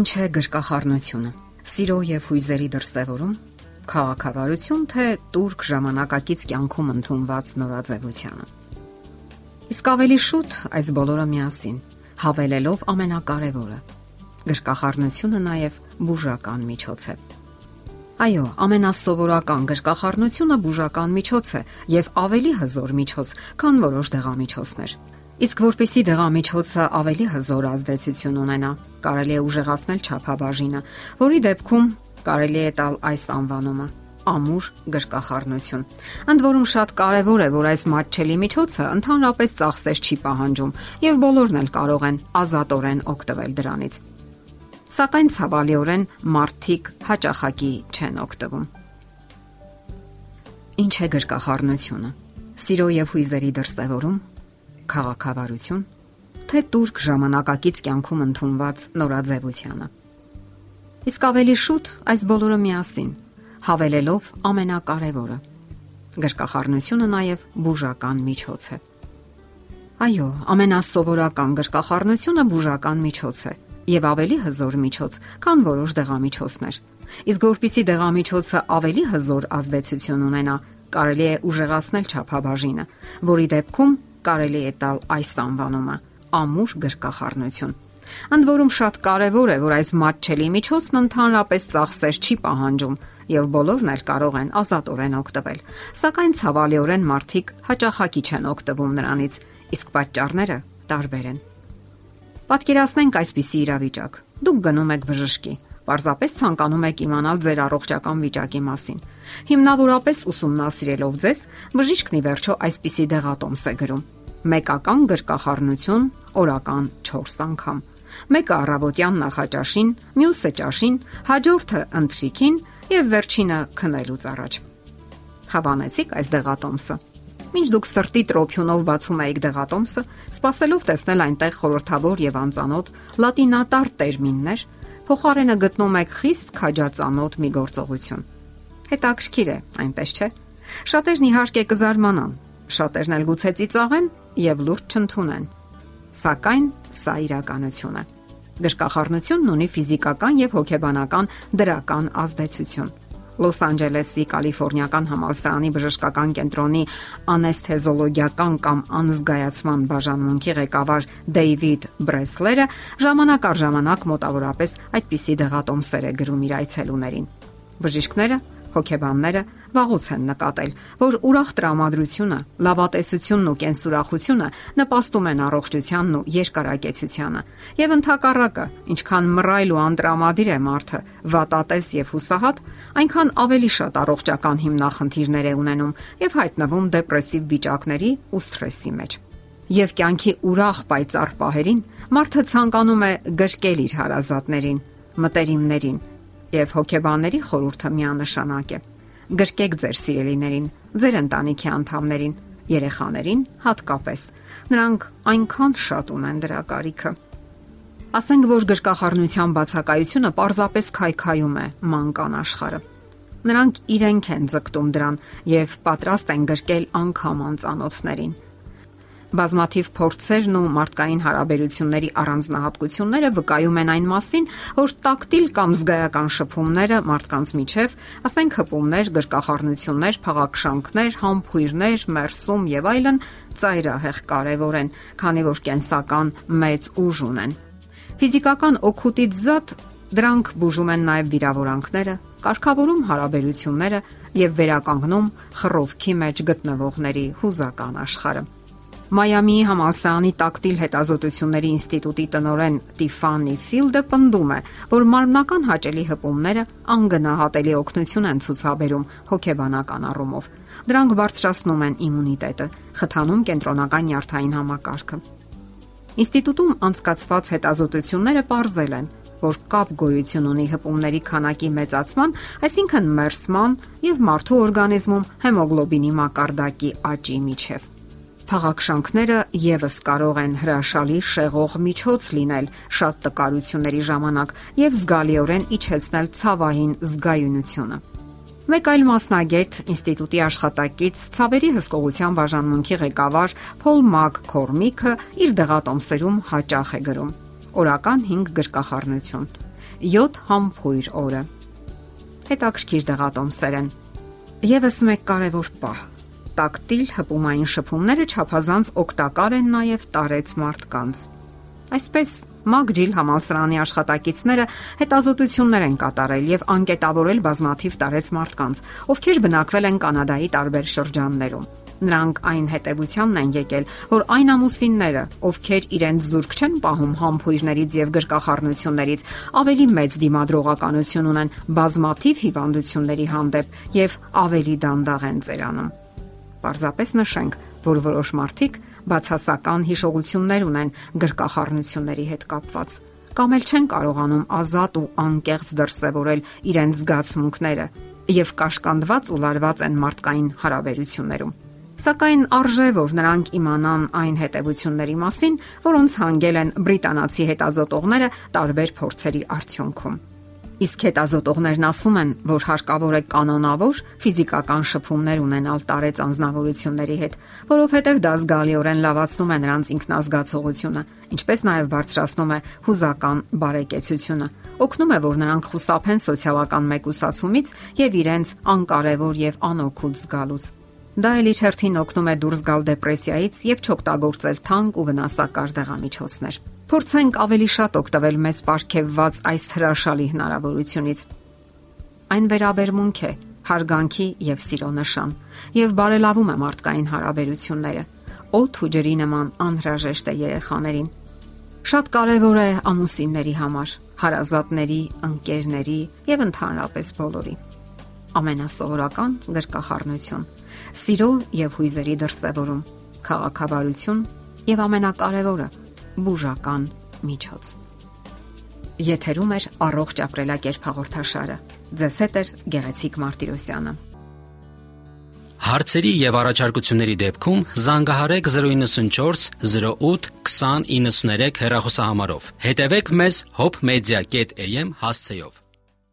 Ինչ է գրկախառնությունը։ Սիրո եւ հույզերի դրսևորում, քաղաքավարություն թե турք ժամանակակից կյանքում ընդունված նորաձևությունը։ Իսկ ավելի շուտ այս բոլորը միասին, հավելելով ամենակարևորը։ Գրկախառնությունը նաեւ բուժական միջոց է։ Այո, ամենասովորական գրկախառնությունը բուժական միջոց է եւ ավելի հզոր միջոց, քան որոշ դեղամիջոցներ։ Իսկ որpիսի դեղամիջոցը ավելի հզոր ազդեցություն ունենա, կարելի է ուժեղացնել ճափաբաժինը, որի դեպքում կարելի է տալ այս անվանումը. Ամուր գրկախառնություն։ Ընդ որում շատ կարևոր է, որ այս մատչելի միջոցը ընդհանրապես ծախսեր չի պահանջում, եւ բոլորն էլ կարող են ազատորեն օգտվել դրանից։ Սակայն ցավալիորեն մարդիկ հաճախակի չեն օգտվում։ Ինչ է գրկախառնությունը։ Սիրո եւ հույզերի դրսևորում, քաղաքավարություն, թե турք ժամանակակից կյանքում ընդունված նորաձևությունը։ Իսկ ավելի շուտ այս բոլորը միասին, հավելելով ամենակարևորը։ Գրկախառնությունը նաև բուժական միջոց է։ Այո, ամենասովորական գրկախառնությունը բուժական միջոց է եւ ավելի հզոր միջոց, քան որոշ դեղամիջոցներ։ Իսկ որpիսի դեղամիջոցը ավելի հզոր ազդեցություն ունենա, կարելի է ուժեղացնել ճափաբաժինը, որի դեպքում կարելի է տալ այս անվանումը. ամուր գրկախառնություն։ Ընդ որում շատ կարևոր է, որ այս մատչելի միջոցն ընդհանրապես ծախսեր չի պահանջում եւ բոլորն էլ կարող են ազատորեն օգտվել։ Սակայն ցավալիորեն մարդիկ հաճախակի չեն օգտվում նրանից, իսկ պատճառները տարբեր են։ Պատկերացնենք այսպիսի իրավիճակ։ Դուք գնում եք բժշկի, պարզապես ցանկանում եք իմանալ ձեր առողջական վիճակի մասին։ Հիմնավորապես ուսումնասիրելով ձեզ, բժիշկն ի վերջո այսպիսի դեղատոմս է գրում. մեկական գրկախառնություն օրական 4 անգամ։ Մեկը առավոտյան նախաճաշին, մյուսը ճաշին, հաջորդը ընթրիքին եւ վերջինը քնելուց առաջ։ Հավանեցիք այս դեղատոմսը։ Մինչ դուք սրտի տրոփյունով բացում եք դեղատոմսը, սпасելով տեսնել այնտեղ խորթավոր եւ անծանոթ լատինատար տերմիններ, փոխարենը գտնում եք խիստ քաջածանոթ մի գործողություն։ Հետաքրքիր է, այնպես չէ։ Շատերն իհարկե կզարմանան, շատերն էլ գուցե ծիծաղեն եւ լուրջ չընդունեն։ Սակայն սա իրականություն է։ Գրկախառնությունն ունի ֆիզիկական եւ հոգեբանական դրական ազդեցություն։ Լոս Անջելեսի Կալիֆոռնիական համալսարանի բժշկական կենտրոնի անեսթեզոլոգիական կամ անզգայացման բաժանմունքի ղեկավար Դեյվիդ Բրեսլերը ժամանակ առ ժամանակ մոտավորապես այդպիսի դեղատոմսեր է գրում իր այցելուներին։ Բժիշկները Հոգեբանները վաղուց են նկատել, որ ուրախ տրամադրությունը, լավատեսությունն ու կենսուրախությունը նպաստում են առողջությանն ու երկարակեցությանը։ Եվ ընդհակառակը, ինչքան մռայլ ու անտրամադիր է մարդը, վատատես եւ հուսահատ, այնքան ավելի շատ առողջական հիմնախնդիրներ է ունենում եւ հայտնվում դեպրեսիվ վիճակների ու սթրեսի մեջ եւ կյանքի ուրախ պայծառ պահերին մարդը ցանկանում է գրկել իր հարազատներին, մտերիմներին եւ հոգեբանների խորհուրդը միանշանակ է։ Գրկեք ձեր սիրելիներին, ձեր ընտանիքի անդամներին, երեխաներին հատկապես։ Նրանք այնքան շատ ունեն դրա կարիքը։ Ասենք որ գրկախառնության բացակայությունը պարզապես քայքայում է մանկան աշխարը։ Նրանք իրենք են ձգտում դրան եւ պատրաստ են գրկել անգամ անծանոթներին Բազմաթիվ փորձերն ու մարդկային հարաբերությունների առանձնահատկությունները վկայում են այն մասին, որ տակտիլ կամ զգայական շփումները մարդկանց միջև, ասենք հպումներ, գրկախառնություններ, փաղաքշանքներ, համբույրներ, մերսում եւ այլն, ծայրահեղ կարեւոր են, քանի որ կենսական մեծ ուժ ունեն։ Ֆիզիկական օգուտից զատ դրանք բուժում են նաև վիրավորանքները, կարգավորում հարաբերությունները եւ վերականգնում խռովքի մեջ գտնվողների հուզական աշխարհը։ Մայամիի համալսարանի տակտիլ հետազոտությունների ինստիտուտի տնօրեն Տիֆանի Ֆիլդը պնդում է, որ մարմնական հաճելի հպումները անգնահատելի օգնություն են ցուցաբերում հոգեբանական առումով։ Դրանք բարձրացնում են իմունիտետը, խթանում կենտրոնական նյարդային համակարգը։ Ինստիտուտում անցկացված հետազոտությունները ողրզել են, որ կապ գոյություն ունի հպումների քանակի մեծացման, այսինքն մերսման եւ մարդու օրգանիզմում հեմոգլոբինի մակարդակի աճի միջև Փաղաքշանքները եւս կարող են հրաշալի շեղող միջոց լինել շատ տկարությունների ժամանակ եւ զգալիորեն իջեցնել ցավային զգայունությունը։ Մեկ այլ մասնագետ ինստիտուտի աշխատակից ցավերի հսկողության բաժանմունքի ղեկավար Փոլ Մակ Քորմիկը իր դեղատոմսերում հաճախ է գրում. օրական 5 գրկախառնություն 7 համբույր օրը։ Հետաքրքիր դեղատոմսեր են։ Եվս մեկ կարևոր պահ տակտիլ հպումային շփումները չափազանց օգտակար են նաև տարեց մարդկանց։ Այսպես Մագջիլ համալսարանի աշխատակիցները հետազոտություններ են կատարել եւ անկետավորել բազմաթիվ տարեց մարդկանց, ովքեր բնակվել են Կանադայի տարբեր շրջաններում։ Նրանք այն հետևությանն են եկել, որ այն ամուսինները, ովքեր իրենց զուրկ չեն պահում համբույրներից եւ գրկախառնություններից, ավելի մեծ դիմադրողականություն ունեն բազմաթիվ հիվանդությունների հանդեպ եւ ավելի դանդաղ են ծերանում։ Պարզապես նշենք, որ որոշ մարդիկ բացասական հիշողություններ ունեն գրկախառնությունների հետ կապված կամ էլ չեն կարողանում ազատ ու անկեղծ դրսևորել իրենց զգացմունքները եւ կաշկանդված ու լարված են մարդկային հարաբերություններում։ Սակայն արժե որ նրանք իմանան այն հետևությունների մասին, որոնց հանգել են բրիտանացի հետազոտողները տարբեր փորձերի արդյունքում։ Իսկ հետազոտողներն ասում են, որ հարկավոր է կանոնավոր ֆիզիկական շփումներ ունենալ տարեց անznավորությունների հետ, որովհետև դա զգալիորեն լավացնում է նրանց ինքնազգացողությունը, ինչպես նաև բարձրացնում է հուզական բարեկեցությունը, օգնում է, որ նրանք խուսափեն սոցիալական մեկուսացումից եւ իրենց անկարևոր եւ անօգուտ զգալուց։ Դա էլ իր հերթին օգնում է դուրս գալ դեպրեսիայից եւ չօգտագործել թանկ ու վնասակար դեղամիջոցներ։ Փորձենք ավելի շատ օգտվել մեզ ապարգևված այս հրաշալի հնարավորությունից։ Այն վերաբերմունք է, հարգանքի եւ սիրո նշան եւ բարելավում է մարդկային հարաբերությունները։ Օդ ու ջրի նման անհրաժեշտ է երեխաներին։ Շատ կարևոր է ամուսինների համար, հարազատների, ընկերների եւ ընդհանրապես բոլորի ամենասովորական գրկախառնություն սիրո եւ հույզերի դրսեւորում, քաղաքավարություն եւ ամենակարևորը՝ բուժական միջոց։ Եթերում է առողջ ապրելակերպ հաղորդաշարը։ Ձեզ հետ է Գեղեցիկ Մարտիրոսյանը։ Հարցերի եւ առաջարկությունների դեպքում զանգահարեք 094 08 2093 հեռախոսահամարով։ Հետևեք մեզ hopmedia.am հասցեով։